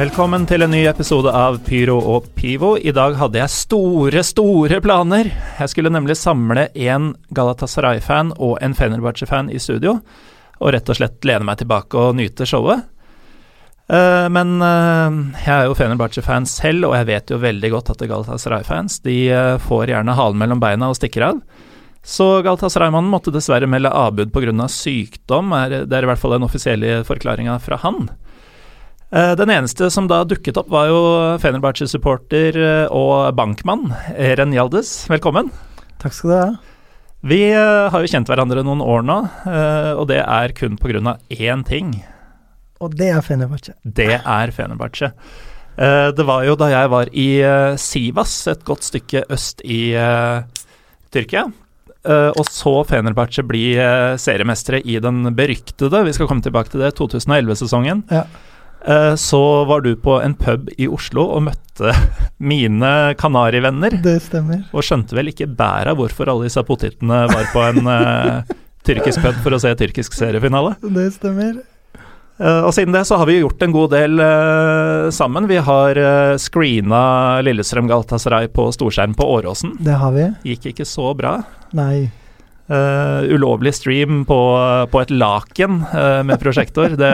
Velkommen til en ny episode av Pyro og Pivo. I dag hadde jeg store, store planer. Jeg skulle nemlig samle en Galatasaray-fan og en Fenerbahçe-fan i studio, og rett og slett lene meg tilbake og nyte showet. Eh, men eh, jeg er jo Fenerbahçe-fan selv, og jeg vet jo veldig godt at Galatasaray-fans de eh, får gjerne halen mellom beina og stikker av. Så Galatasaray-mannen måtte dessverre melde avbud pga. Av sykdom, er, det er i hvert fall den offisielle forklaringa fra han. Eh, Den eneste som da dukket opp, var jo Fenerbahçe-supporter eh, og bankmann Eren Yaldez. Velkommen. Takk skal du ha. Vi eh, har jo kjent hverandre noen år nå, og det er kun pga. én ting. Og det er Fenerbahçe. Det er Fenerbahçe. Det var jo da jeg var i Sivas, et godt stykke øst i Tyrkia. Og så Fenerbahçe bli seriemestere i den beryktede, vi skal komme tilbake til det, 2011-sesongen. Ja. Eh, Så var du på en pub i Oslo og møtte mine Kanarivenner. Det stemmer. Og skjønte vel ikke bæra hvorfor alle disse potetene var på en eh, tyrkisk pub for å se tyrkisk seriefinale. Det stemmer. Eh, og siden det så har vi gjort en god del uh, sammen. Vi har uh, screena Lillestrøm Galatasaray på storskjerm på Åråsen. Det har vi. Gikk ikke så bra. Nei. Uh, ulovlig stream på, på et laken uh, med prosjektor. Det,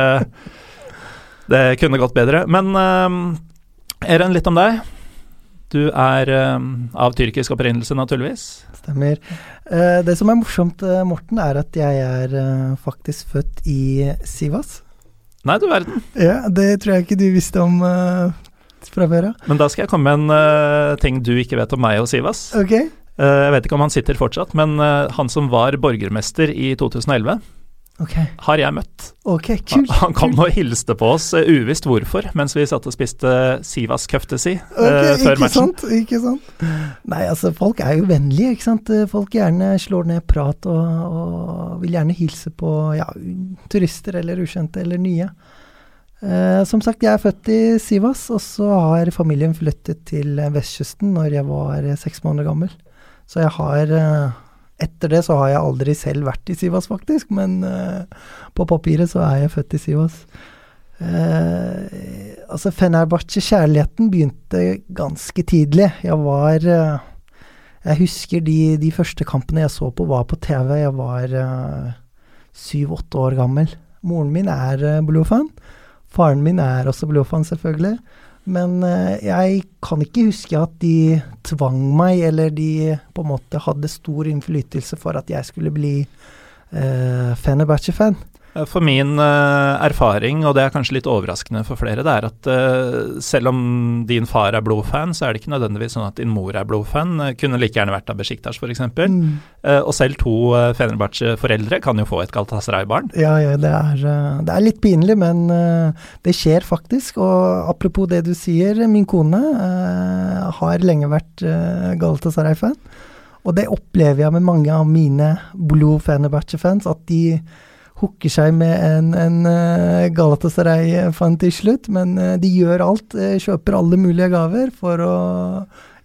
det kunne gått bedre. Men uh, Eren, litt om deg. Du er uh, av tyrkisk opprinnelse, naturligvis. Stemmer. Uh, det som er morsomt, Morten, er at jeg er faktisk født i Sivas. Nei, du verden. Ja, det tror jeg ikke du visste om fra før av. Men da skal jeg komme med en ting du ikke vet om meg og Sivas. Ok. Eh, jeg vet ikke om han sitter fortsatt, men han som var borgermester i 2011, Ok, har jeg møtt. ok, Han, kult. han kom kult. og hilste på oss, eh, uvisst hvorfor, mens vi satt og spiste Sivas køftesi Ok, uh, før ikke matchen. sant, ikke sant. Nei, altså, folk er jo vennlige, ikke sant. Folk gjerne slår ned prat og, og vil gjerne hilse på ja, turister eller ukjente eller nye. Uh, som sagt, jeg er født i Sivas, og så har familien flyttet til eh, vestkysten når jeg var eh, seks måneder gammel. Så jeg har eh, Etter det så har jeg aldri selv vært i Sivas, faktisk, men uh, på papiret så er jeg født i Sivas. Uh, altså Fenerbahçe-kjærligheten begynte ganske tidlig. Jeg var uh, Jeg husker de, de første kampene jeg så på, var på TV. Jeg var syv-åtte år gammel. Moren min er uh, Blue-fan. Faren min er også Blue-fan, selvfølgelig. Men eh, jeg kan ikke huske at de tvang meg, eller de på en måte hadde stor innflytelse for at jeg skulle bli uh, Fenerbahçe-fan. Eh, For min eh, erfaring, og det er kanskje litt overraskende for flere, det er at eh, selv om din far er blodfan, så er det ikke nødvendigvis sånn at din mor er blodfan. Kunne like gjerne vært av Besiktas, f.eks. Mm. Og selv to Fenerbahçe-foreldre kan jo få et Galatasaray-barn. Ja, ja, det er, det er litt pinlig, men det skjer faktisk. Og apropos det du sier, min kone har lenge vært Galatasaray-fan. Og det opplever jeg med mange av mine Blue Fenerbahçe-fans, at de hooker seg med en, en eh, Galatasaray-fan til slutt. Men eh, de gjør alt, eh, kjøper alle mulige gaver for å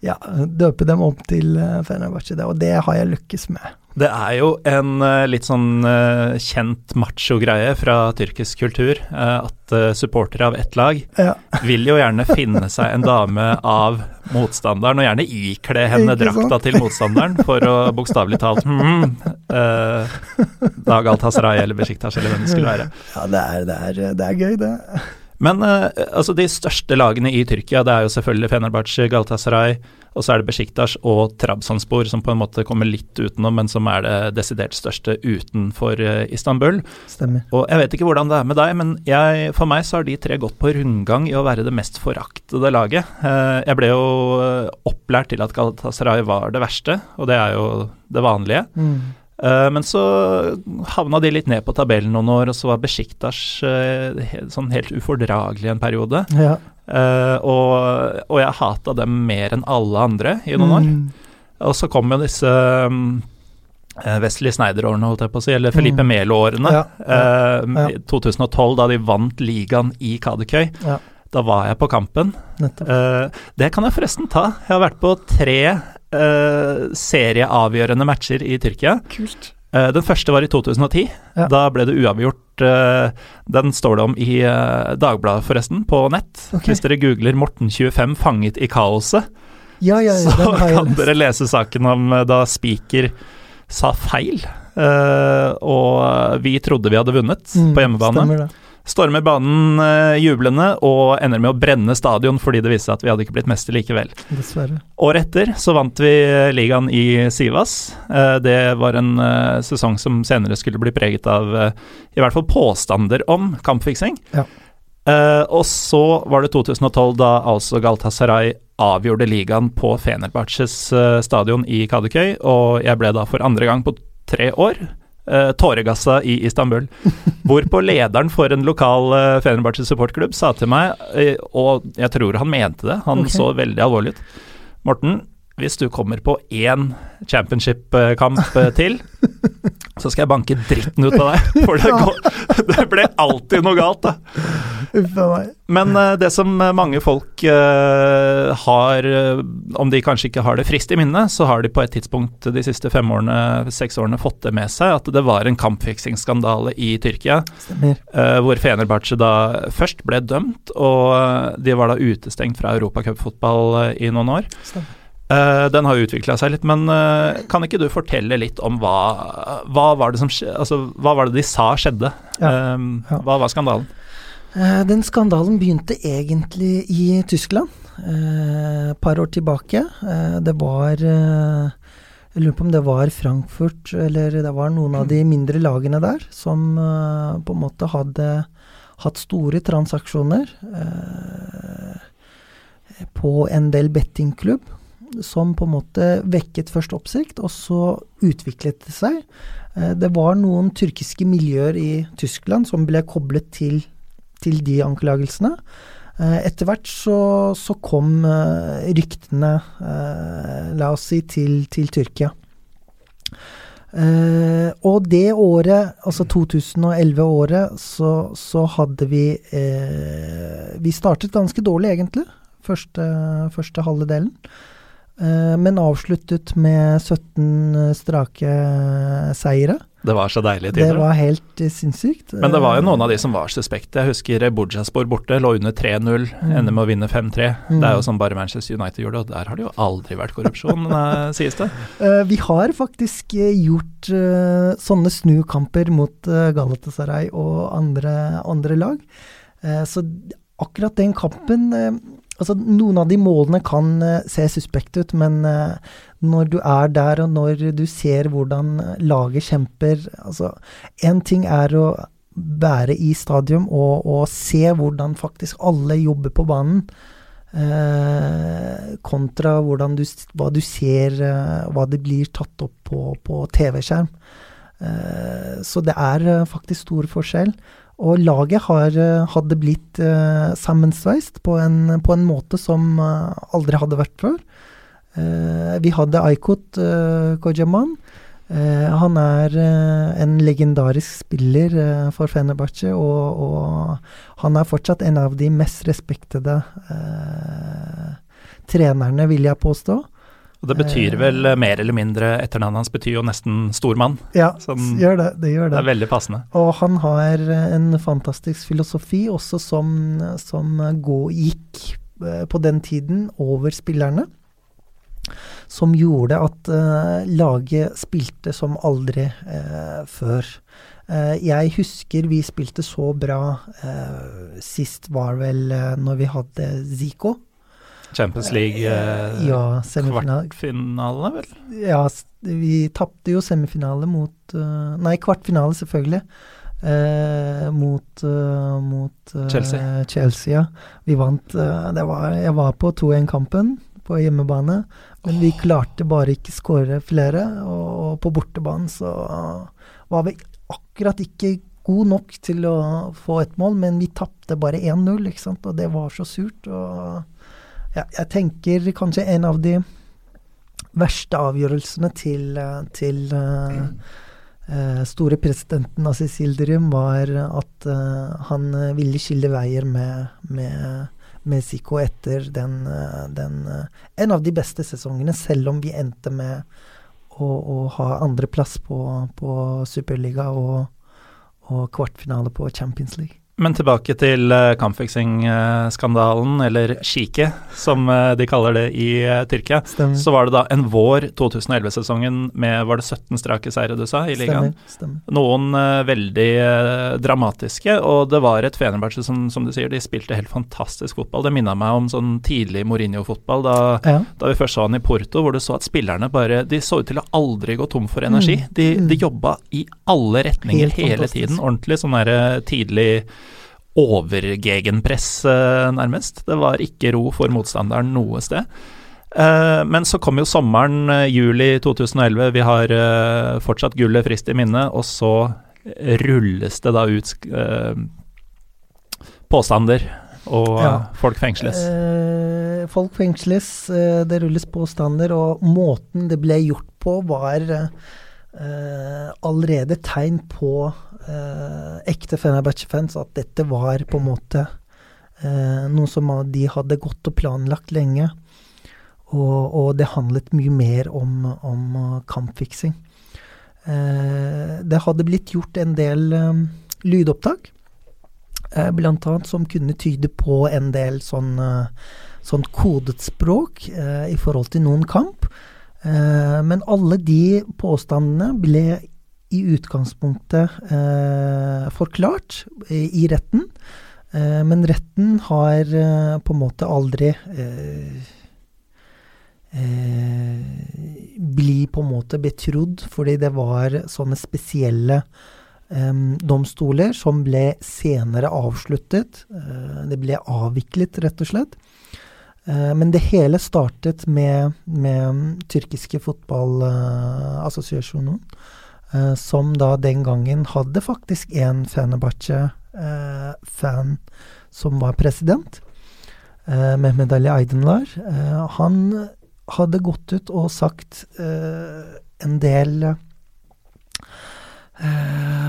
ja, døpe dem om til uh, Fenerbahçe. Og det har jeg lykkes med. Det er jo en eh, litt sånn eh, kjent macho-greie fra tyrkisk kultur eh, at supportere av ett lag Ja. vil jo gjerne finne seg en dame av motstanderen, og gjerne ikle henne drakta til motstanderen for å bokstavelig talt hmm, eh, Dag Galatasaray eller Besjiktas eller hvem det skulle være. Ja, det er, det er, det er gøy, det. Men uh, altså de største lagene i Tyrkia, det er jo selvfølgelig Fenerbahçe, Galatasaray, og så er det Besjiktas og Trabzonspor som på en måte kommer litt utenom, men som er det desidert største utenfor uh, Istanbul. Stemmer. Og jeg vet ikke hvordan det er med deg, men jeg, for meg så har de tre gått på rundgang i å være det mest foraktede laget. Uh, jeg ble jo opplært til at Galatasaray var det verste, og det er jo det vanlige. Mm. Uh, men så havna de litt ned på tabellen noen år, og så var Besjiktas uh, sånn helt ufordragelig en periode. Ja. Uh, og, og, jeg hata dem mer enn alle andre i noen år. Mm. Og så kom jo disse Wesley Snyder-årene, holdt jeg på å si, eller Felipe Mm. Melo-årene. Ja, ja, I 2012, da de vant ligaen i Kadekøy. Ja. Da var jeg på kampen. Nettopp. det kan jeg forresten ta. Jeg har vært på tre serieavgjørende matcher i Tyrkia. Kult. Uh, den første var i 2010. Ja. Da ble det uavgjort. Uh, den står det om i Dagbladet, forresten, på nett. Okay. Hvis dere googler 'Morten25 fanget i kaoset', Ja, ja, så kan dere lese saken om da Spiker sa feil. og vi trodde vi hadde vunnet Mm, på hjemmebane. Stemmer det. Stormer banen jublende og ender med å brenne stadion fordi det viste seg at vi hadde ikke blitt mester likevel. Dessverre. Året etter så vant vi ligaen i Sivas. Eh, Det var en eh, sesong som senere skulle bli preget av eh, i hvert fall påstander om kampfiksing. Ja. Eh, og så var det 2012 da altså Galtasaray avgjorde ligaen på Fenerbahçes eh, stadion i Kadekøy, og jeg ble da for andre gang på tre år eh, tåregassa i Istanbul. Hvorpå lederen for en lokal uh, Fenerbahçe supportklubb sa til meg, uh, og jeg tror han mente det, han okay. så veldig alvorlig ut Morten, hvis du kommer på én championship-kamp eh, til, så skal jeg banke dritten ut av deg. For det, går, det ble alltid noe galt, da. Men eh, det som mange folk eh, har, eh, om de kanskje ikke har det frist i minne, så har de på et tidspunkt de siste fem årene, seks årene fått det med seg at det var en kampfiksingsskandale i Tyrkia, Stemmer. eh, hvor Fenerbahçe da først ble dømt, og eh, de var da utestengt fra europacupfotball eh, i noen år. Stemmer. Eh, den har utvikla seg litt, men eh, kan ikke du fortelle litt om hva, hva var det som altså, hva var det de sa skjedde? Ja, Eh, ja. Hva var skandalen? Eh, Den skandalen begynte egentlig i Tyskland, et par år tilbake. Det var Jeg lurer på om det var Frankfurt, eller det var noen av de mindre lagene der, som på en måte hadde hatt store transaksjoner på en del bettingklubb, som på en måte vekket først oppsikt, og så utviklet det seg. Eh, Det var noen tyrkiske miljøer i Tyskland som ble koblet til til de anklagelsene. Eh, Etter hvert så, så kom eh, ryktene, la oss si, til, til Tyrkia. Uh, og det året, altså 2011-året, så, så hadde vi uh, Vi startet ganske dårlig, egentlig, første, første halve delen. Eh, men avsluttet med 17 strake seire. Det var så deilige Det var helt eh, sinnssykt. Men det var jo noen av de som var suspekte. Jeg husker Bujaspor borte, lå under 3-0, Mm. ender med å vinne 5-3. Mm. Det er jo som bare Manchester United gjorde, og der har det jo aldri vært korrupsjon, eh, sies det. Eh, vi har faktisk eh, gjort eh, sånne snukamper mot Galatasaray og andre, andre lag. Eh, så akkurat den kampen eh, Altså, noen av de målene kan eh, se suspekte ut, men eh, når du er der, og når du ser hvordan laget kjemper Altså, En ting er å være i stadion og, og se hvordan faktisk alle jobber på banen. Eh, kontra du, hva du ser, eh, hva det blir tatt opp på, på TV-skjerm. Eh, så det er faktisk stor forskjell. Og laget har, eh, hadde blitt eh, sammensveist på en, på en måte som eh, aldri hadde vært før. Eh, vi hadde Aikot eh, Kojaman. Eh, han er eh, en legendarisk spiller for Fenerbahçe, og, og han er fortsatt en av de mest respektede trenerne, vil jeg påstå. Og det betyr vel eh, mer eller mindre Etternavnet hans betyr jo nesten stormann. Ja, sånn, gjør det. Det gjør Det det. er veldig passende. Og han har en fantastisk filosofi også som, som gikk eh, på den tiden over spillerne. Som gjorde at uh, laget spilte som aldri uh, før. Uh, jeg husker vi spilte så bra Sist var vel når vi hadde Zico. Champions League eh, ja, kvartfinale, vel? Ja, vi tapte jo semifinale mot eh, Nei, kvartfinale, selvfølgelig. Eh, mot uh, mot uh, Chelsea. Chelsea, ja. Vi vant uh, det var, Jeg var på 2-1-kampen på hjemmebane, men vi klarte bare ikke skåre flere. Og, og på bortebanen så var vi akkurat ikke god nok til å få et mål, men vi tapte bare 1-0, ikke sant, og det var så surt. og ja, jeg tenker kanskje en av de verste avgjørelsene til, eh, til eh, store presidenten av Yildirim var at uh, han ville skille veier med, med, med etter den, den En av de beste sesongene, selv om vi endte med å, å ha andreplass på, på Superliga og, og kvartfinale på Champions League. Men tilbake til uh, kampfiksing-skandalen, eller Shike, som eh, de kaller det i eh, Tyrkia. Stemmer. Så var det da en vår 2011-sesongen med var det 17 strake seire du sa i ligaen? Stemmer. stemmer. Noen uh, veldig uh, dramatiske, og det var et Fenerbahçe som, som du sier, de spilte helt fantastisk fotball. Det minna meg om sånn tidlig Mourinho-fotball, da, Ja. da vi først så han i Porto, hvor du så at spillerne bare De så ut til å aldri gå tom for energi. Mm, De, mm. de jobba i alle retninger Helt hele fantastisk. tiden. Ordentlig sånn derre tidlig overgegenpress, eh, nærmest. Det var ikke ro for motstanderen noe sted. Eh, men så kom jo sommeren, eh, juli 2011. Vi har fortsatt gullet friskt i minne, og så rulles det da ut påstander, og Ja. folk fengsles. Eh, folk fengsles, det rulles påstander, og måten det ble gjort på, var allerede tegn på eh, ekte Fenerbahçe-fans at dette var på en måte eh, noe som de hadde gått og planlagt lenge. Og, og det handlet mye mer om, om eh, kampfiksing. Eh, det hadde blitt gjort en del eh, lydopptak eh, blant annet som kunne tyde på en del sånn, eh, sånn kodet språk eh, i forhold til noen kamp. Eh, men alle de påstandene ble i utgangspunktet eh, forklart i, retten. Eh, men retten har på en måte aldri bli på en måte betrodd, fordi det var sånne spesielle em, domstoler som ble senere avsluttet. Eh, det ble avviklet, rett og slett. Eh, men det hele startet med, med tyrkiske fotballassosiasjonen, eh, som da den gangen hadde faktisk en Fenerbahçe-fan som var president. Eh, Mehmed Ali Aydınlar. Eh, han hadde gått ut og sagt eh, en del eh,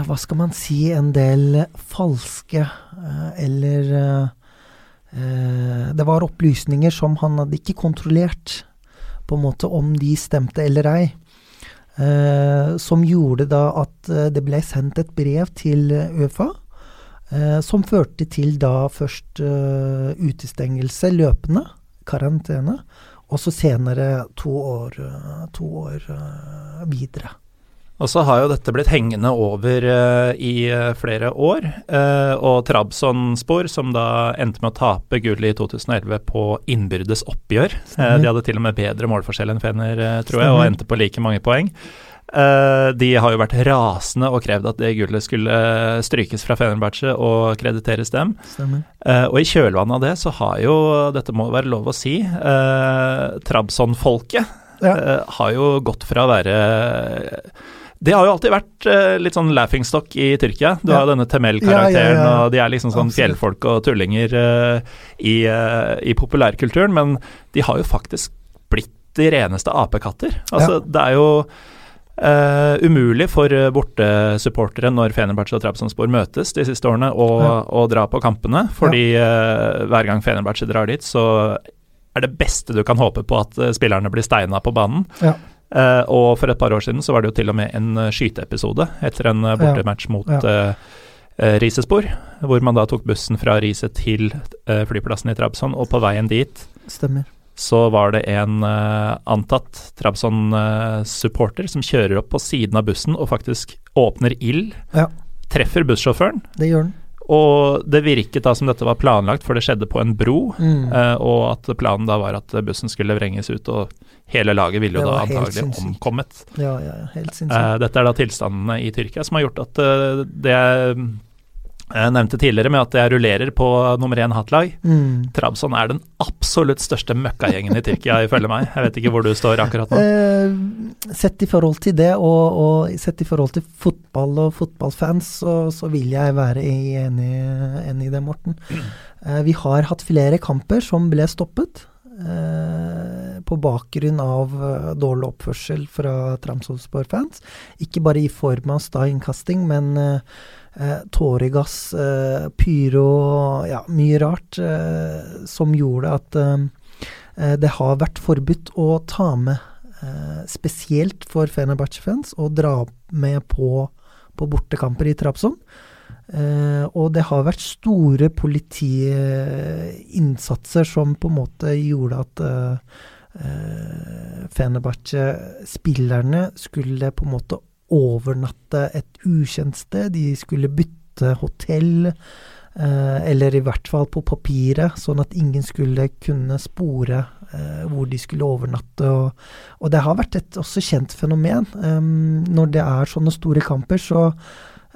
Hva skal man si En del falske eh, eller eh, eh, Det var opplysninger som han hadde ikke kontrollert, på en måte om de stemte eller ei. Eh, som gjorde da at eh, det ble sendt et brev til Øfa, Eh, som førte til da først eh, utestengelse løpende, karantene, og så senere to år, eh, to år eh, videre. Og så har jo dette blitt hengende over uh, i eh, flere år, Uh, og Trabzonspor, som da endte med å tape gullet i 2011 på innbyrdes oppgjør. Uh, de hadde til og med bedre målforskjell enn Fener, tror jeg, og endte på like mange poeng. De har jo vært rasende og krevd at det gullet skulle strykes fra Fenerbahçe og krediteres dem. Og i kjølvannet av det så har jo, dette må være lov å si, Trabzon-folket Ja. har jo gått fra å være Det har jo alltid vært uh, litt sånn laughingstock i Tyrkia. Du Ja. har denne Temel-karakteren, Ja, ja, og de er liksom sånn fjellfolk og tullinger uh, i, uh, i populærkulturen, men de har jo faktisk blitt de reneste apekatter. Altså, det er jo umulig for bortesupportere når Fenerbahçe og Trabzonspor møtes de siste årene, å, å dra på kampene. Fordi hver gang Fenerbahçe drar dit, så er det beste du kan håpe på at spillerne blir steina på banen. Ja. Eh, og for et par år siden så var det jo til og med en eh, skyteepisode etter en eh, bortematch mot Ja. eh, Risespor, hvor man da tok bussen fra Riset til uh, flyplassen i Trabzon, og på veien dit Stemmer. så var det en uh, antatt Trabzon-supporter som kjører opp på siden av bussen og faktisk åpner ild Ja. treffer bussjåføren. Det gjør den. Og det virket da som dette var planlagt, for det skjedde på en bro. Mm. eh, og at planen da var at bussen skulle vrenges ut, og hele laget ville jo da antagelig omkommet. Ja, ja, ja, helt sinnssykt. Eh, dette er da tilstandene i Tyrkia som har gjort at uh, det jeg nevnte tidligere med at jeg rullerer på nummer én hattlag. Mm. Trabzon er den absolutt største møkkagjengen i Tyrkia, ifølge meg. Jeg vet ikke hvor du står akkurat nå. Eh, sett i forhold til det, og, og sett i forhold til fotball og fotballfans, så, så vil jeg være enig, enig i det, Morten. Eh, vi har hatt flere kamper som ble stoppet. eh, på bakgrunn av eh, dårlig oppførsel fra Tramsholspor-fans. Ikke bare i form av steinkasting, men eh, eh, tåregass, eh, pyro, ja, mye rart, eh, som gjorde at eh, eh, det har vært forbudt å ta med eh, spesielt for Fenerbahçe-fans å dra med på, på bortekamper i Trabzon. Uh, og det har vært store politiinnsatser som på en måte gjorde at uh, uh Fenerbahçe-spillerne skulle på en måte overnatte et ukjent sted. De skulle bytte hotell. Eh, eller i hvert fall på papiret, sånn at ingen skulle kunne spore eh, hvor de skulle overnatte. Og, og det har vært et også kjent fenomen. Når det er sånne store kamper, så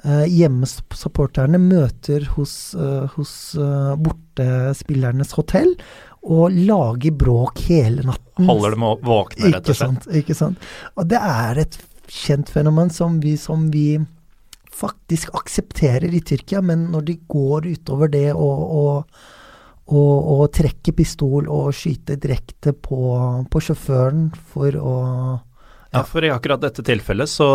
uh, hjemmesupporterne møter hos, eh, hos eh, bortespillernes hotell og lager bråk hele natten. Holder dem våkne, rett og slett. sant. Ikke sant. Og det er et kjent fenomen som vi, som vi faktisk aksepterer i Tyrkia, men når de går utover det og, og, og, og trekker pistol og skyter direkte på, på sjåføren for å Ja, for i akkurat dette tilfellet så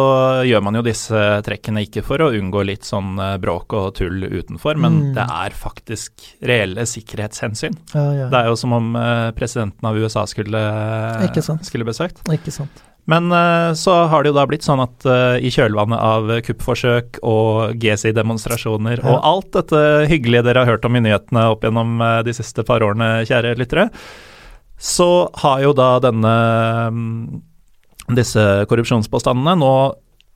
gjør man jo disse trekkene ikke for å unngå litt sånn eh, bråk og tull utenfor, men Mm. det er faktisk reelle sikkerhetshensyn. Ja, ja. Det er jo som om eh, presidenten av USA skulle, skulle besøkt. Ikke sant. Men eh, så har det jo da blitt sånn at eh, i kjølvannet av kuppforsøk og GSI-demonstrasjoner Ja. og alt dette hyggelige dere har hørt om i nyhetene opp gjennom eh, de siste par årene, kjære lyttere, så har jo da denne mm, disse korrupsjonspåstandene nå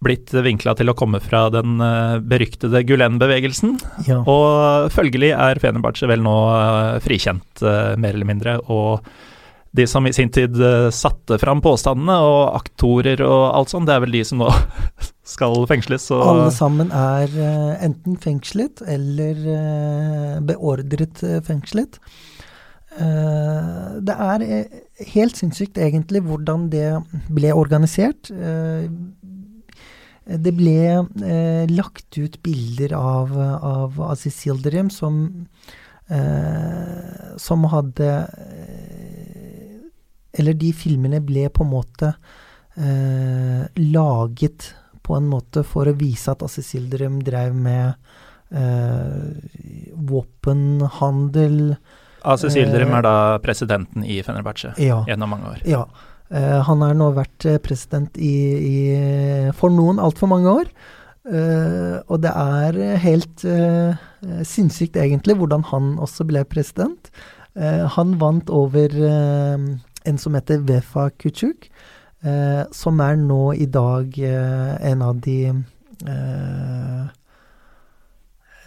blitt vinkla til å komme fra den beryktede Gulen-bevegelsen. Ja. Og følgelig er Fenerbahçe vel nå frikjent, mer eller mindre. Og de som i sin tid eh, satte fram påstandene, og aktorer og alt sånt, det er vel de som nå skal fengsles. Og Alle sammen er eh, enten fengslet eller eh, beordret fengslet. Det er helt sinnssykt egentlig hvordan det ble organisert. Det ble lagt ut bilder av, av Aziz Yildirim som, som hadde Eller de filmene ble på en måte eh, laget på en måte for å vise at Aziz Yildirim drev med eh, våpenhandel. Aziz Yildirim er da presidenten i Fenerbahçe Ja. gjennom mange år. Ja. Eh, han har nå vært eh, president i, i for noen altfor mange år. Uh, og det er eh, helt uh, sinnssykt, egentlig, hvordan han også ble president. Uh, han vant over eh, en som heter Vefa Kuchuk, eh, som er nå i dag eh, en av de eh,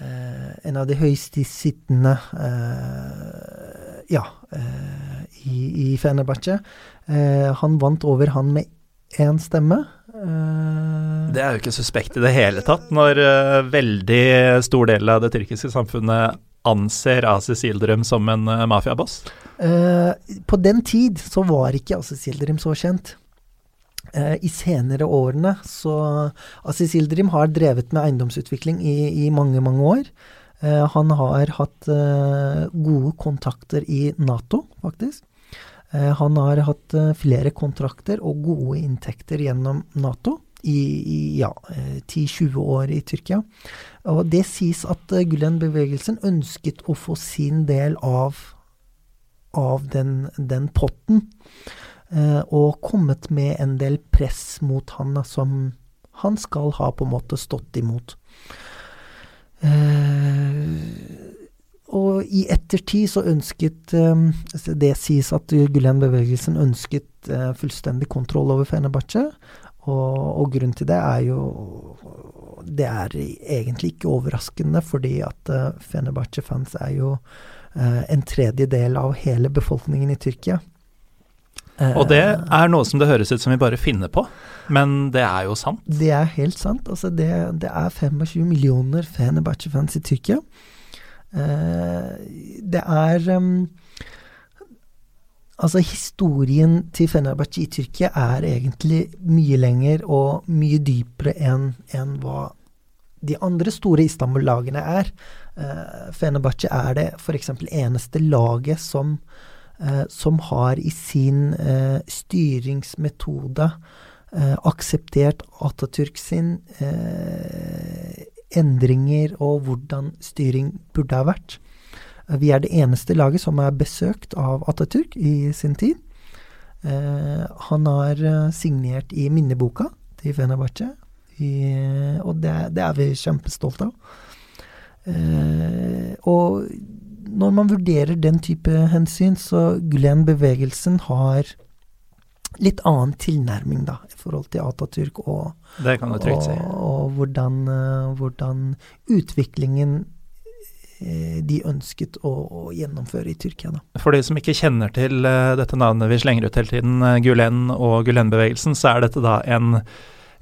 eh, En av de høyeste sittende eh, ja, eh, i, i Fenerbahçe. Han vant over han med én stemme. Det er jo ikke suspekt i det hele tatt, når veldig stor del av det tyrkiske samfunnet anser Asis Yildirim som en mafiaboss. Eh, på den tid så var ikke Aziz Yildirim så kjent. Eh, I senere årene så Aziz Yildirim har drevet med eiendomsutvikling i, i mange, mange år. Eh, han har hatt gode kontakter i Nato, faktisk. Han har hatt flere kontrakter og gode inntekter gjennom Nato i, ja, eh, 10-20 år i Tyrkia. Og det sies at Gulen-bevegelsen ønsket å få sin del av av den, den potten, eh, og kommet med en del press mot han som han skal ha på en måte stått imot. Eh, og i ettertid så ønsket eh, Det sies at Gulen-bevegelsen ønsket eh, fullstendig kontroll over Fenerbahçe, Og, og grunnen til det er jo Det er egentlig ikke overraskende, fordi at uh, Fenerbahçe-fans er jo en tredjedel av hele befolkningen i Tyrkia. Og det er noe som det høres ut som vi bare finner på, men det er jo sant? Det er helt sant. Altså det, det er 25 millioner Fenerbahçe-fans i Tyrkia. Uh, det er um, Altså, historien til Fenerbahçe i Tyrkia er egentlig mye lenger og mye dypere enn en hva de andre store Istanbul-lagene er. Uh, Fenerbahçe er det f.eks. eneste laget som, uh, som har i sin uh, styringsmetode akseptert Atatürk sin endringer og hvordan styring burde ha vært. Vi er det eneste laget som er besøkt av Atatürk i sin tid. Han har signert i minneboka til Fenerbahçe, og det, det, er vi kjempestolte av. Eh, og når man vurderer den type hensyn, så Gulen-bevegelsen har litt annen tilnærming da, i forhold til Atatürk og, og, og hvordan, uh, hvordan, utviklingen Eh, de ønsket å, å, gjennomføre i Tyrkia. Da. For de som ikke kjenner til dette navnet vi slenger ut hele tiden, Gulen og Gulen-bevegelsen, så er dette da en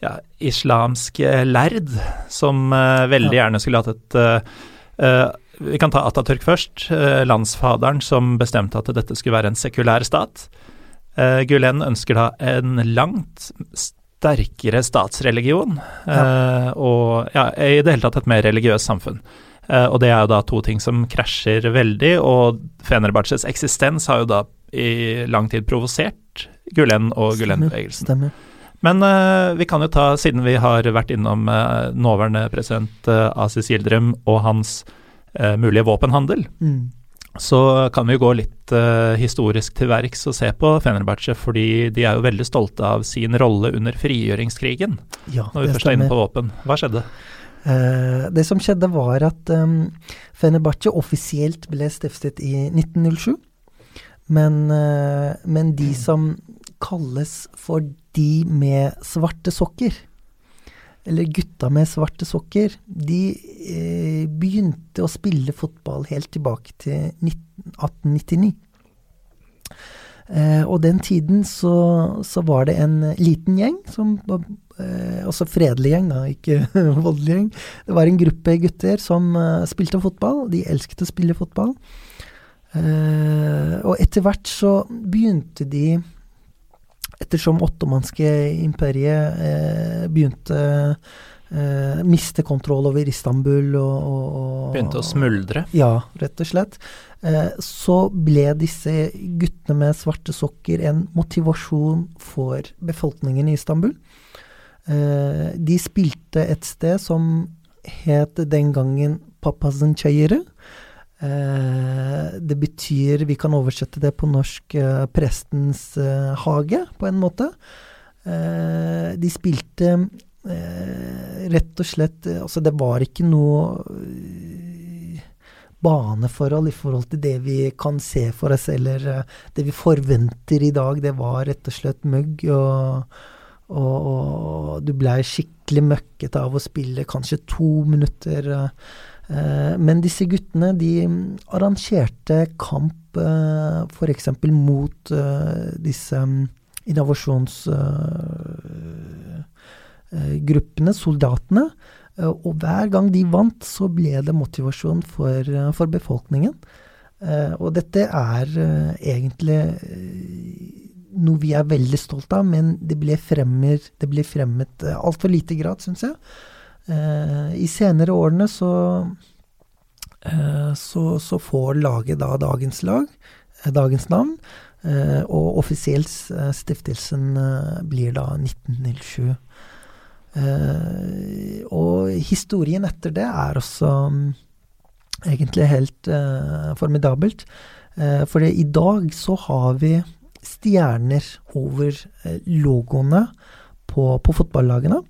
ja, islamsk lærd som uh, veldig gjerne skulle hatt et Vi kan ta Atatürk først, landsfaderen som bestemte at dette skulle være en sekulær stat. Gulen ønsker da en langt sterkere statsreligion, ja. og ja, i det hele tatt et mer religiøst samfunn. Og det er jo da to ting som krasjer veldig, og Fenerbahçes eksistens har jo da i lang tid provosert Gulen og Gulen-bevegelsen. Men uh, vi kan jo ta, siden vi har vært innom uh, nåværende president Asis Gildrem og hans mulige våpenhandel, mm. så kan vi jo gå litt historisk til verks og se på Fenerbahçe, fordi de er jo veldig stolte av sin rolle under frigjøringskrigen, ja, når vi først er inne på våpen. Hva skjedde? Uh, det som skjedde, var at um, Fenerbahçe offisielt ble stiftet i 1907. Men, uh, men, de som kalles for de med svarte sokker, eller gutta med svarte sokker, de eh, begynte å spille fotball helt tilbake til 19, 1899. og den tiden så, så, var det en liten gjeng som eh, også fredelig gjeng, da, ikke voldelig gjeng. Det var en gruppe gutter som eh, spilte fotball. De elsket å spille fotball. Eh, og etter hvert så begynte de Ettersom ottomanske imperiet eh, begynte eh, miste kontroll over Istanbul og, og, og, Begynte å smuldre? Ja, rett og slett. Eh, så ble disse guttene med svarte sokker en motivasjon for befolkningen i Istanbul. Eh, de spilte et sted som het den gangen Papazenchayere. Eh, det betyr, vi kan oversette det på norsk, eh, prestens eh, hage, på en måte. De spilte rett og slett Altså, det var ikke noe baneforhold i forhold til det vi kan se for oss, eller det vi forventer i dag. Det var rett og slett mugg og og, og du blei skikkelig møkkete av å spille kanskje to minutter. Eh, men disse guttene, de arrangerte kamp eh, f.eks. mot eh, disse mm, innovasjonsgruppene, eh, soldatene. Eh, og hver gang de vant, så ble det motivasjon for, eh, for befolkningen. og dette er egentlig noe vi er veldig stolt av, men det ble, fremmer, det ble fremmet altfor lite grad, syns jeg. Uh, I senere årene så, uh, så, så får laget da dagens lag, dagens navn, og offisielt stiftelsen blir da 1907. og historien etter det er også um, egentlig helt formidabelt. for i dag så har vi stjerner over eh, logoene på, på fotballagene.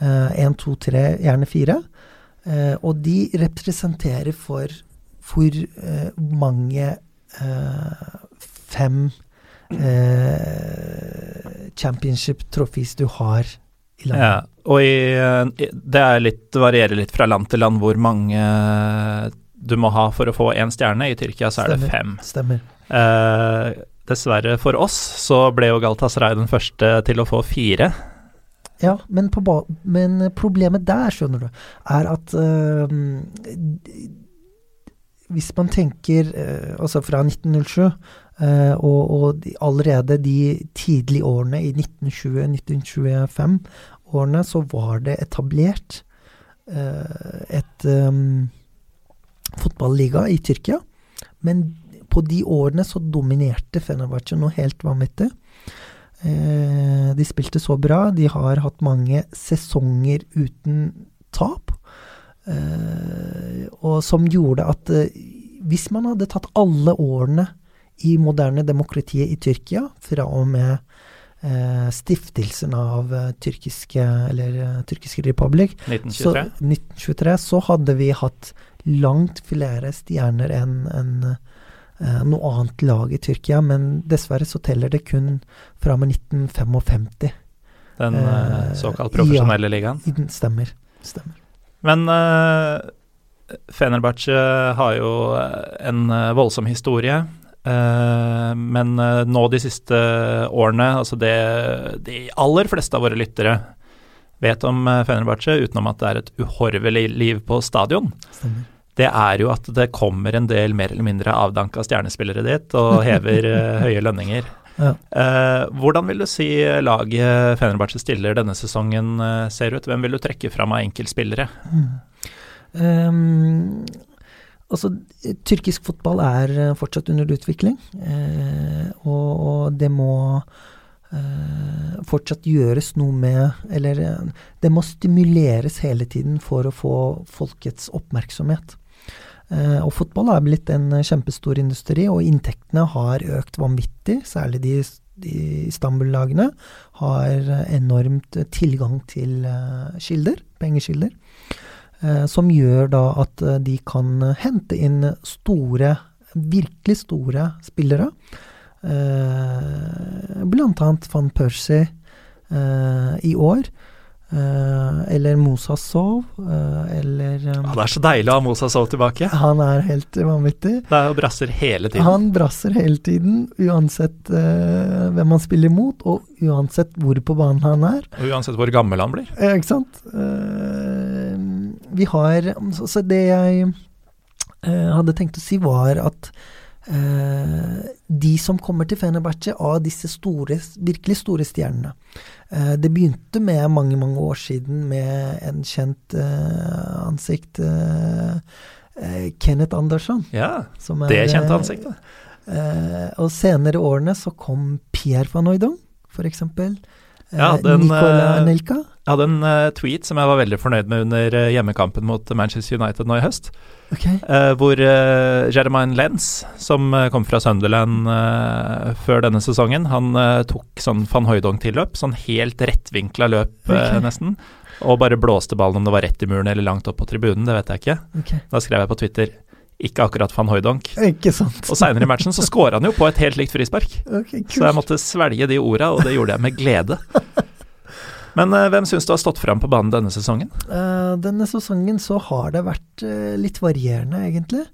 Én, to, tre, gjerne fire. Eh, og de representerer for hvor eh, mange fem championship trophies du har i landet. Ja, og i, eh, det er litt, varierer litt fra land til land hvor mange du må ha for å få én stjerne. I Tyrkia så er det fem. Stemmer. Eh, dessverre for oss så ble jo Galatasaray den første til å få fire. Ja, men, men problemet der, skjønner du, er at eh, Hvis man tenker eh, altså fra 1907 eh, og, og de, allerede de tidlige årene i 1920-1925-årene, så var det etablert et fotballiga i Tyrkia. Men på de årene så dominerte Fenerbahçe noe helt vanvittig. Eh, de spilte så bra. De har hatt mange sesonger uten tap. Eh, og som gjorde at eh, hvis man hadde tatt alle årene i moderne demokratiet i Tyrkia, fra og med stiftelsen av tyrkiske, eller tyrkiske republikk, så, 1923. 1923, så hadde vi hatt langt flere stjerner enn en, noe annet lag i Tyrkia, men dessverre så teller det kun fra med 1955. Den eh, eh, såkalt profesjonelle ligaen. Ja, den- Stemmer. Stemmer. Men uh, Fenerbahçe har jo eh, en eh, voldsom historie. Eh, men eh, nå de siste årene, altså det de aller fleste av våre lyttere vet om uh, Fenerbahçe, utenom at det er et uhorvelig liv på stadion, Stemmer. Det er jo at det kommer en del mer eller mindre avdanka stjernespillere dit og hever eh, høye lønninger. Ja. Eh, hvordan vil du si laget Fenerbahçe stiller denne sesongen eh, ser ut? Hvem vil du trekke fram av enkeltspillere? Ehm, altså, tyrkisk fotball er eh, fortsatt under utvikling, eh, og, og det må eh, fortsatt gjøres noe med Eller det må stimuleres hele tiden for å få folkets oppmerksomhet. Eh, og fotball er blitt en kjempestor industri, og inntektene har økt vanvittig. Særlig de, de Istanbul-lagene har enormt tilgang til eh, kilder, pengekilder. Eh, som gjør da at de kan hente inn store, virkelig store spillere. Blant annet van Persie i år. Eh, eller Mosa Sov, eh, eller eh, Ja, det er så deilig å ha Mosa Sov tilbake. Han er helt vanvittig. Det er jo brasser hele tiden. Han brasser hele tiden, uansett uh, hvem han spiller mot, og uansett hvor på banen han er. Og uansett hvor gammel han blir. Ja, ikke sant? Uh, vi har Så, så det jeg uh, hadde tenkt å si, var at eh, de som kommer til Fenerbahçe av disse store, virkelig store stjernene eh, Det begynte med mange, mange år siden med en kjent eh, ansikt eh, eh, Kenneth Andersson. Ja, Som det er, kjente eh, ansiktet. Eh, og senere årene så kom Pierre van Hooydonk, for eksempel. Eh, Ja, den, Nicola eh, Jeg hadde en eh, tweet som jeg var veldig fornøyd med under hjemmekampen mot Manchester United nå i høst. Okay. hvor uh, Jeremiah Lenz, som kom fra Sunderland før denne sesongen, han tok sånn van Hooydonk-tilløp, sånn helt rettvinkla løp okay. Nesten, og bare blåste ballen om det var rett i muren eller langt opp på tribunen, det vet jeg ikke. Okay. Da skrev jeg på Twitter ikke akkurat van Hooydonk. Ikke sant. Og seinere i matchen så scora han jo på et helt likt frispark. Okay. Så jeg måtte svelge de orda, og det gjorde jeg med glede. Men uh, hvem syns du har stått fram på banen denne sesongen? Uh, denne sesongen så har det vært uh, litt varierende, egentlig.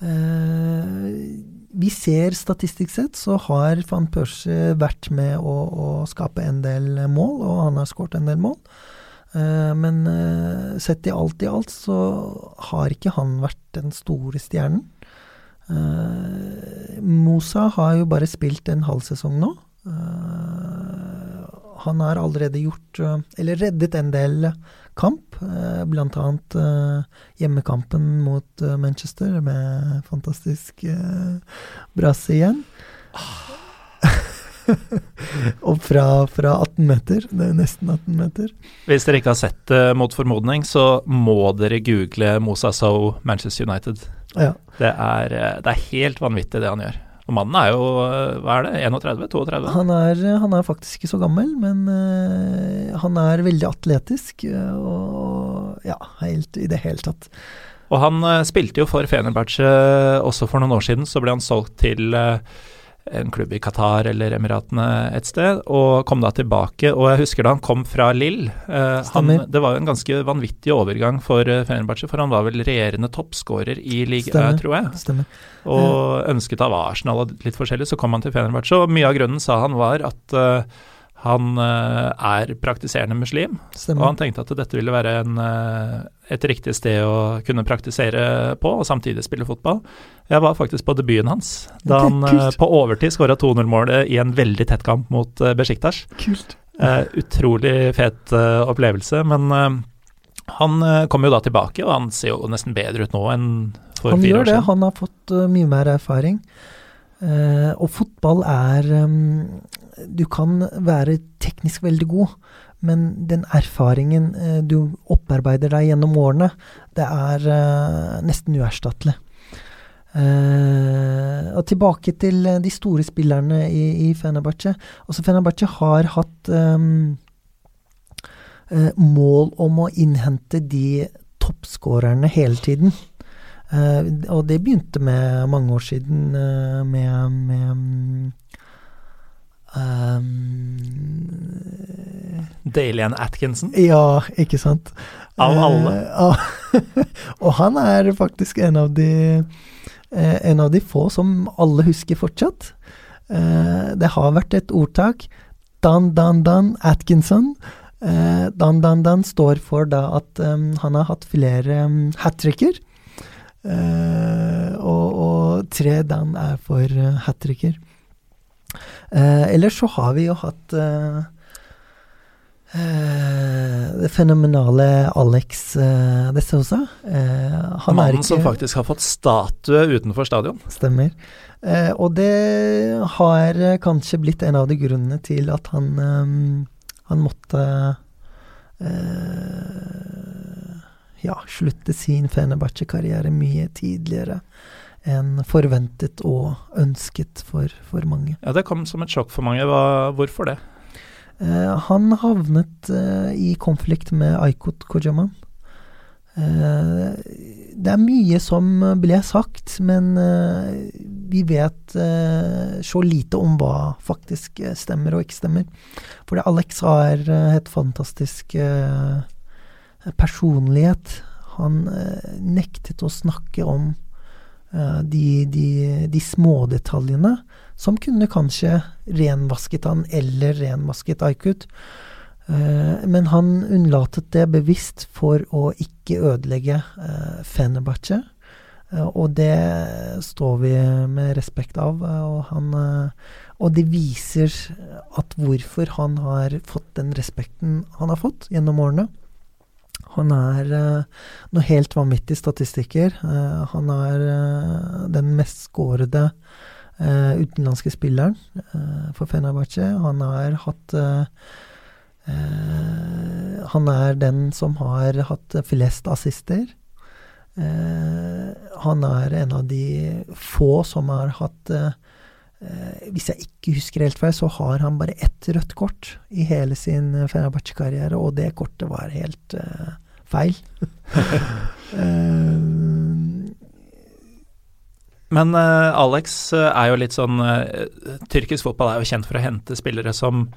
Vi ser statistisk sett så har van Persie vært med å, å skape en del mål, og han har skåret en del mål. Eh, men eh, sett i alt i alt så har ikke han vært den store stjernen. Eh, Mosa har jo bare spilt en halv sesong nå. Han har allerede gjort Eller reddet en del kamp, blant annet hjemmekampen mot Manchester med fantastisk brass igjen. igjen. Og fra, fra 18 meter. Det er nesten 18 meter. Hvis dere ikke har sett det mot formodning, så må dere google Mosa Sow Manchester United. Ja. Det er, eh, det er helt vanvittig det han gjør. Og mannen er jo, eh, hva er det, 31? 32? Han han er faktisk ikke så gammel, men uh, han er veldig atletisk. og ja, helt i det hele tatt. Og han uh, spilte jo for Fenerbahçe også for noen år siden, så ble han solgt til eh, en klubb i Qatar eller Emiratene et sted, og kom da tilbake. Og jeg husker da han kom fra Lill. Eh, det var jo en ganske vanvittig overgang for uh, Fenerbahçe, for han var vel regjerende toppskårer i ligaen, tror jeg. Stemmer. Og ønsket av Arsenal og litt forskjellig, så kom han til Fenerbahçe. Og mye av grunnen, sa han, var at uh, han uh, er praktiserende muslim, Stemmer. og han tenkte at dette ville være en, uh, et riktig sted å kunne praktisere på, og samtidig spille fotball. Jeg var faktisk på debuten hans, da han uh, på overtid skåra 2-0-målet i en veldig tett kamp mot uh, Besjiktas. Kult. utrolig fet opplevelse, men han kommer jo da tilbake, og han ser jo nesten bedre ut nå enn for han fire år siden. Han gjør det, han har fått mye mer erfaring. og fotball er um, du kan være teknisk veldig god, men den erfaringen eh, du opparbeider deg gjennom årene, det er uh, nesten uerstattelig. Uh, og tilbake til de store spillerne i, i Fenerbahçe. Altså Fenerbahçe har hatt um, uh, mål om å innhente de toppskårerne hele tiden. og det begynte med mange år siden med, med Um, Dalian Atkinson? Ja, ikke sant. Av alle. Uh, og han er faktisk en av de uh, en av de få som alle husker fortsatt. Uh, det har vært et ordtak. Dan, dan, dan Atkinson. dan, dan, dan står for da at um, han har hatt flere um, hat tricker. og, og tre dan er for hat tricker. Eh, ellers så har vi jo hatt eh, eh, det fenomenale Alex uh, de Sousa. Uh, Mannen som faktisk har fått statue utenfor stadion. Stemmer. Uh, og det har kanskje blitt en av de grunnene til at han, han måtte ja, slutte sin Fenerbahçe-karriere mye tidligere enn forventet og ønsket for, for, mange. Ja, Det kom som et sjokk for mange. Hva, hvorfor det? Eh, han havnet eh, i konflikt med Aikot Kojaman. Eh, det er mye som ble sagt, men eh, vi vet eh, så lite om hva faktisk stemmer og ikke stemmer. Fordi Alex har eh, et fantastisk personlighet. Han nektet å snakke om Eh, de, de, de smådetaljene som kunne kanskje renvasket han eller renvasket Aykut. Eh, men han unnlatet det bevisst for å ikke ødelegge uh, Fenerbahçe. og det står vi med respekt av. og, han, og det viser at hvorfor han har fått den respekten han har fått gjennom årene. Han er uh, noe helt vanvittig statistikker. Uh, han er uh, den mest skårede utenlandske spilleren for Fenerbahçe. Han har hatt Han er den som har hatt flest assister. han er en av de få som har hatt hvis jeg ikke husker helt feil, så har han bare ett rødt kort i hele sin Fenerbahçe-karriere, og det kortet var helt uh, feil. uh, Men uh, Alex uh, er jo litt sånn Tyrkisk fotball er jo kjent for å hente spillere som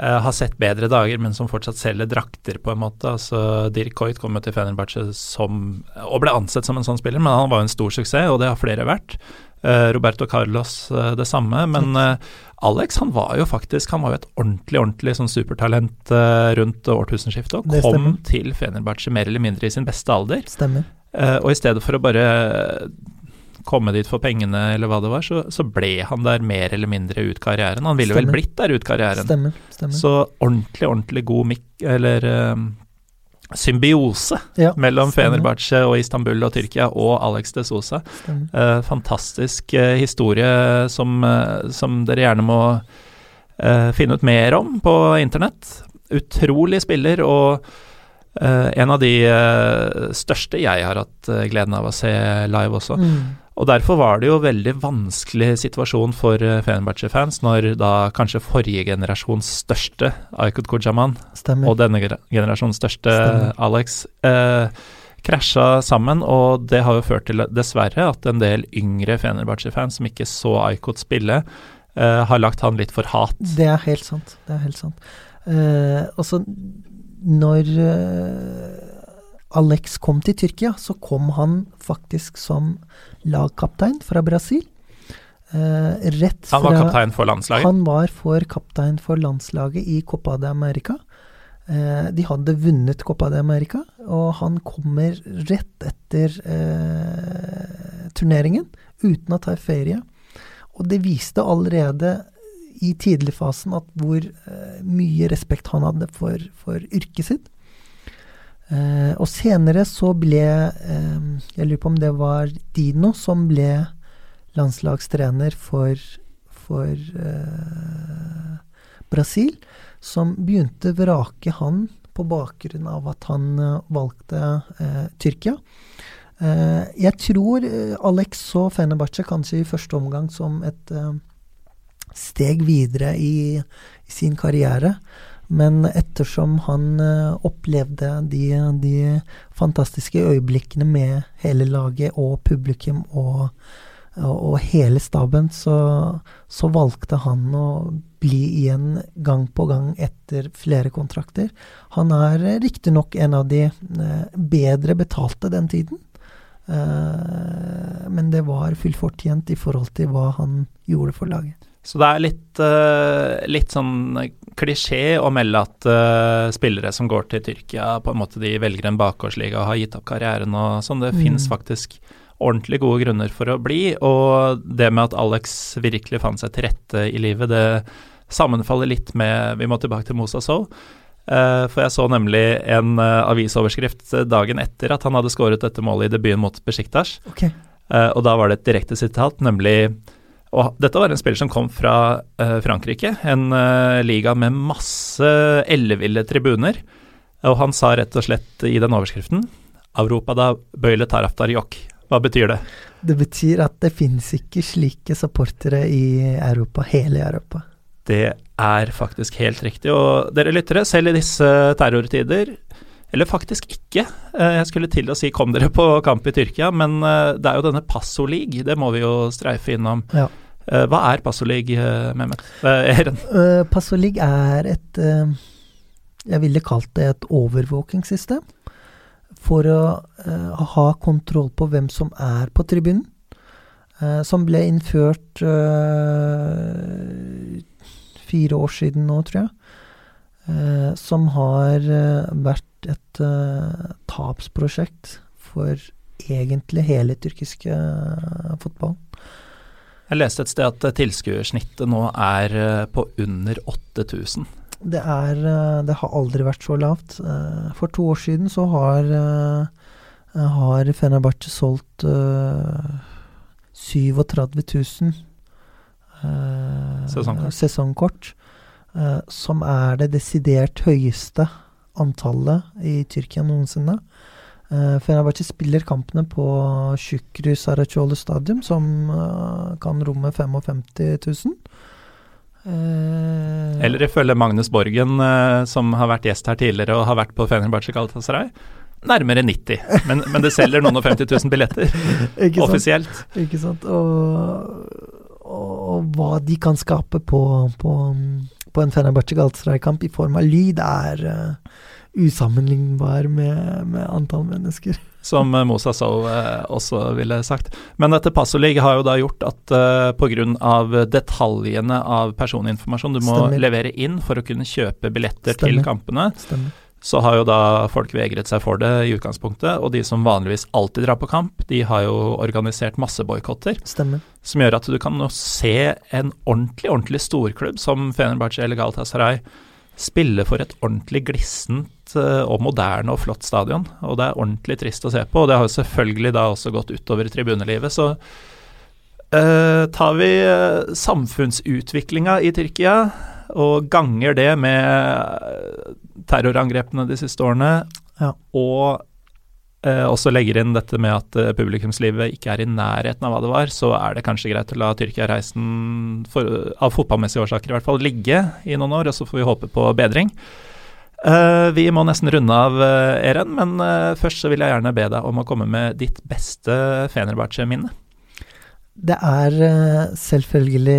har sett bedre dager, men som fortsatt selger drakter, på en måte. Altså, Dirk Coit kom jo til Fenerbahçe som Og ble ansett som en sånn spiller, men han var jo en stor suksess, og det har flere vært. Roberto Carlos det samme, men Alex han var jo faktisk han var jo et ordentlig ordentlig sånn supertalent rundt årtusenskiftet, og kom til Fenerbahçe mer eller mindre i sin beste alder. Stemmer. Og i stedet for å bare komme dit for pengene, eller hva det var, så, så ble han der mer eller mindre ut karrieren. Han ville Stemmer. vel blitt der ut karrieren. Stemmer. Stemmer. Så ordentlig, ordentlig god mik... Eller uh, symbiose ja, mellom Fenerbahçe og Istanbul og Tyrkia og Alex de Sosa. Uh, fantastisk uh, historie som, uh, som, dere gjerne må finne ut mer om på internett. Utrolig spiller og en av de største jeg har hatt gleden av å se live også. Mm. Og Derfor var det jo veldig vanskelig situasjon for eh, Fenerbahçe-fans når da kanskje forrige generasjons største Aykut Kujaman Stemmer. og denne generasjons største Stemmer. Alex eh, krasja sammen, og det har jo ført til, dessverre, at en del yngre Fenerbahçe-fans som ikke så Aykut spille, eh, har lagt han litt for hat. Det er helt sant. Det er helt sant. Eh, også når Alex kom til Tyrkia, så kom han faktisk som lagkaptein fra Brasil. rett fra, han var kaptein for landslaget? Han var for kaptein for landslaget i Copa de America. Eh, de hadde vunnet Copa de America, og han kommer rett etter eh, turneringen uten å ta ferie. Og det viste allerede i tidligfasen at hvor eh, mye respekt han hadde for, for yrket sitt. Eh, og senere så ble eh, Jeg lurer på om det var Dino som ble landslagstrener for, for eh, Brasil som begynte vrake han på bakgrunn av at han uh, valgte uh, Tyrkia. Uh, jeg tror Alex så Fenerbahçe kanskje i første omgang som et steg videre i, i, sin karriere. Men ettersom han opplevde de, de, fantastiske øyeblikkene med hele laget og publikum og, og, og hele staben, så, så valgte han å bli igjen gang på gang etter flere kontrakter. Han er riktignok en av de eh, bedre betalte den tiden. Eh, men det var fullfortjent i forhold til hva han gjorde for laget. Så det er litt, uh, litt sånn klisjé å melde at uh, spillere som går til Tyrkia, på en måte de velger en bakgårdsliga og har gitt opp karrieren og sånn. Det mm. fins faktisk ordentlig gode grunner for å bli, og det med at Alex virkelig fant seg til rette i livet, det sammenfaller litt med Vi må tilbake til Mosa Sow. Uh, for jeg så nemlig en uh, avisoverskrift dagen etter at han hadde skåret dette målet i debuten mot Besjiktas. Okay. Og da var det et direkte sitat, nemlig Og dette var en spiller som kom fra Frankrike, en liga med masse elleville tribuner. Og han sa rett og slett i den overskriften Europa da bøyle taraftar jokk. Hva betyr det? Det betyr at det finnes ikke slike supportere i Europa, hele Europa. Det er faktisk helt riktig. Og dere lyttere, selv i disse terrortider, eller faktisk ikke, eh, jeg skulle til å si kom dere på kamp i Tyrkia, men det er jo denne Passo League, det må vi jo streife innom. Ja. Eh, hva er Passolig, League, Mehmet? Eren? Passolig er et Jeg ville kalt det et overvåkingssystem. For å ha kontroll på hvem som er på tribunen. som ble innført fire år siden nå, tror jeg. Eh, som har eh, vært et eh, tapsprosjekt for egentlig hele tyrkiske eh, fotballen. Jeg leste et sted at eh, tilskuersnittet nå er eh, på under 8000. Det, er, det har aldri vært så lavt. For to år siden så har, har Fenerbahçe solgt 37 000 Eh, sesongkort, sesongkort eh, som er det desidert høyeste antallet i Tyrkia noensinne. Uh, Fenerbahçe spiller kampene på Shukru Saracolo stadium, som uh, kan romme 55 000. Uh, Eller ifølge Magnus Borgen, uh, som har vært gjest her tidligere og har vært på Fenerbahçe Galatasaray, nærmere 90. Men, men det selger noen og 50 000 billetter offisielt. Ikke sant. Og og hva de kan skape på, på, på en Fenerbahçe Galatasaray-kamp i form av lyd, er usammenlignbar med, med, antall mennesker. Som uh, Mosa Sow uh, også ville sagt. Men dette Passolig har jo da gjort at uh, pga. detaljene av personinformasjon du må Stemmer. levere inn for å kunne kjøpe billetter Stemmer. til kampene, Stemmer så har jo da folk vegret seg for det i utgangspunktet. Og de som vanligvis alltid drar på kamp, de har jo organisert masse boikotter. Som gjør at du kan nå se en ordentlig, ordentlig storklubb som Fenerbahçe eller Galatasaray spille for et ordentlig glissent eh, og moderne og flott stadion. Og det er ordentlig trist å se på, og det har jo selvfølgelig da også gått utover tribunelivet. Så eh, tar vi uh, samfunnsutviklinga i Tyrkia og ganger det med terrorangrepene de siste årene, ja. og eh, også legger inn dette med at eh, publikumslivet ikke er i nærheten av hva det var, så er det kanskje greit å la Tyrkia-reisen, av fotballmessige årsaker i hvert fall, ligge i noen år, og så får vi håpe på bedring. Uh, vi må nesten runde av, uh, Eren, men uh, først så vil jeg gjerne be deg om å komme med ditt beste Fenerbahçe-minne. Det er selvfølgelig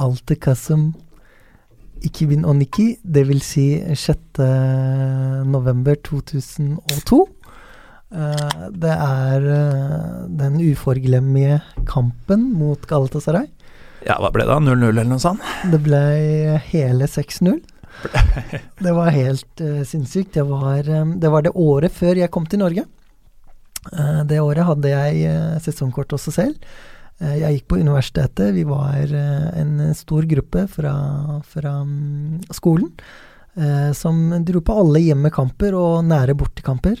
Alte Kasum Ikibin Oniki, vil si 6. november 2002. Uh, det er den uforglemmelige kampen mot Galatasaray. Ja, hva ble det? 0-0 eller noe sånt? Det ble hele 6-0. det var helt uh, sinnssykt. Det var, um, det var, det året før jeg kom til Norge. Uh, det året hadde jeg uh, sesongkort også selv. jeg gikk på universitetet. Vi var en stor gruppe fra, fra um, skolen som dro på alle hjemmekamper og nære bortekamper.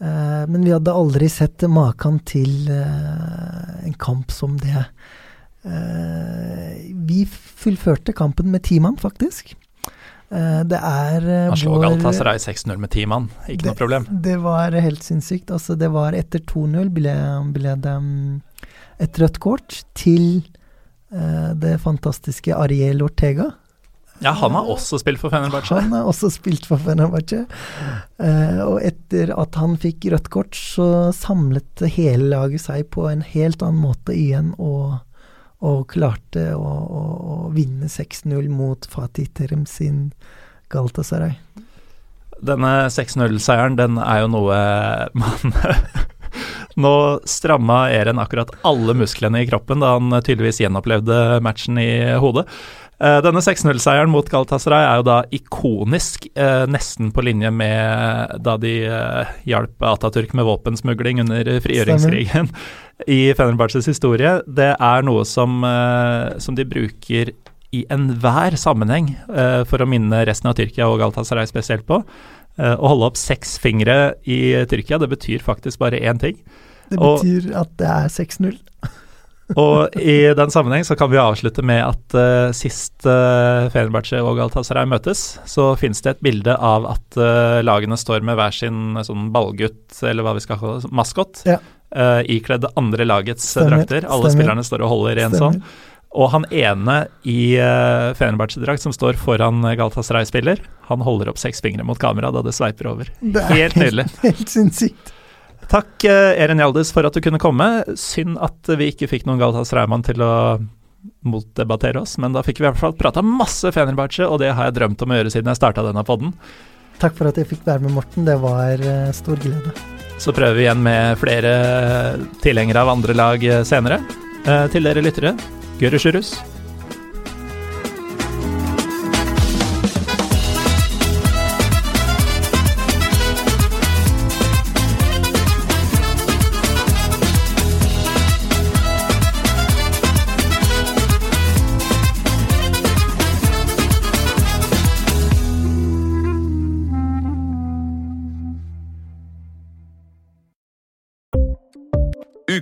men vi hadde aldri sett maken til en kamp som det. Vi fullførte kampen med ti mann, faktisk. Eh, det er Han slår Galatasaray 6-0 med ti mann, ikke det, noe problem. Det var helt sinnssykt. Altså, det var etter 2-0 ble, ble, det mm, et rødt kort til uh, det fantastiske Ariel Ortega. Ja, han har også spilt for Fenerbahçe. Han har også spilt for Fenerbahçe. Uh, og etter at han fikk rødt kort, så samlet hele laget seg på en helt annen måte igjen. og og klarte å, å, å vinne 6-0 mot Fatih Terem sin Galtasaray. Denne 6-0-seieren, den er jo noe man Nå stramma Eren akkurat alle musklene i kroppen da han tydeligvis gjenopplevde matchen i hodet. Uh, denne 6-0-seieren mot Galatasaray er jo da ikonisk, uh, nesten på linje med da de uh, hjalp Atatürk med våpensmugling under frigjøringskrigen i Fenerbahçes historie. Det er noe som, som de bruker i enhver sammenheng for å minne resten av Tyrkia og Galatasaray spesielt på. Å holde opp seks fingre i Tyrkia, det betyr faktisk bare én ting. Det betyr og, at det er 6-0. Og i den sammenheng så kan vi avslutte med at uh, sist uh, Fenerbahçe og Galatasaray møtes, så finnes det et bilde av at uh, lagene står med hver sin sånn ballgutt, eller hva vi skal kalle det, maskot, ja. uh, ikledd andre lagets stemmer, drakter. Alle stemmer. spillerne står og holder i en sånn. Og han ene i uh, Fenerbahçe-drakt som står foran Galatasaray-spiller, han holder opp seks fingre mot kamera da det sveiper over. Det helt nydelig. Helt, helt sinnssykt. Takk, Erin Eren Hjaldiz, for at du kunne komme. Synd at vi ikke fikk noen Galtas Raumann til å motdebattere oss, men da fikk vi i hvert fall prata masse Fenerbahçe, og det har jeg drømt om å gjøre siden jeg starta denne podden. Takk for at jeg fikk være med, Morten. Det var uh, stor glede. Så prøver vi igjen med flere tilhengere av andre lag eh, senere. Til dere lyttere, Gørre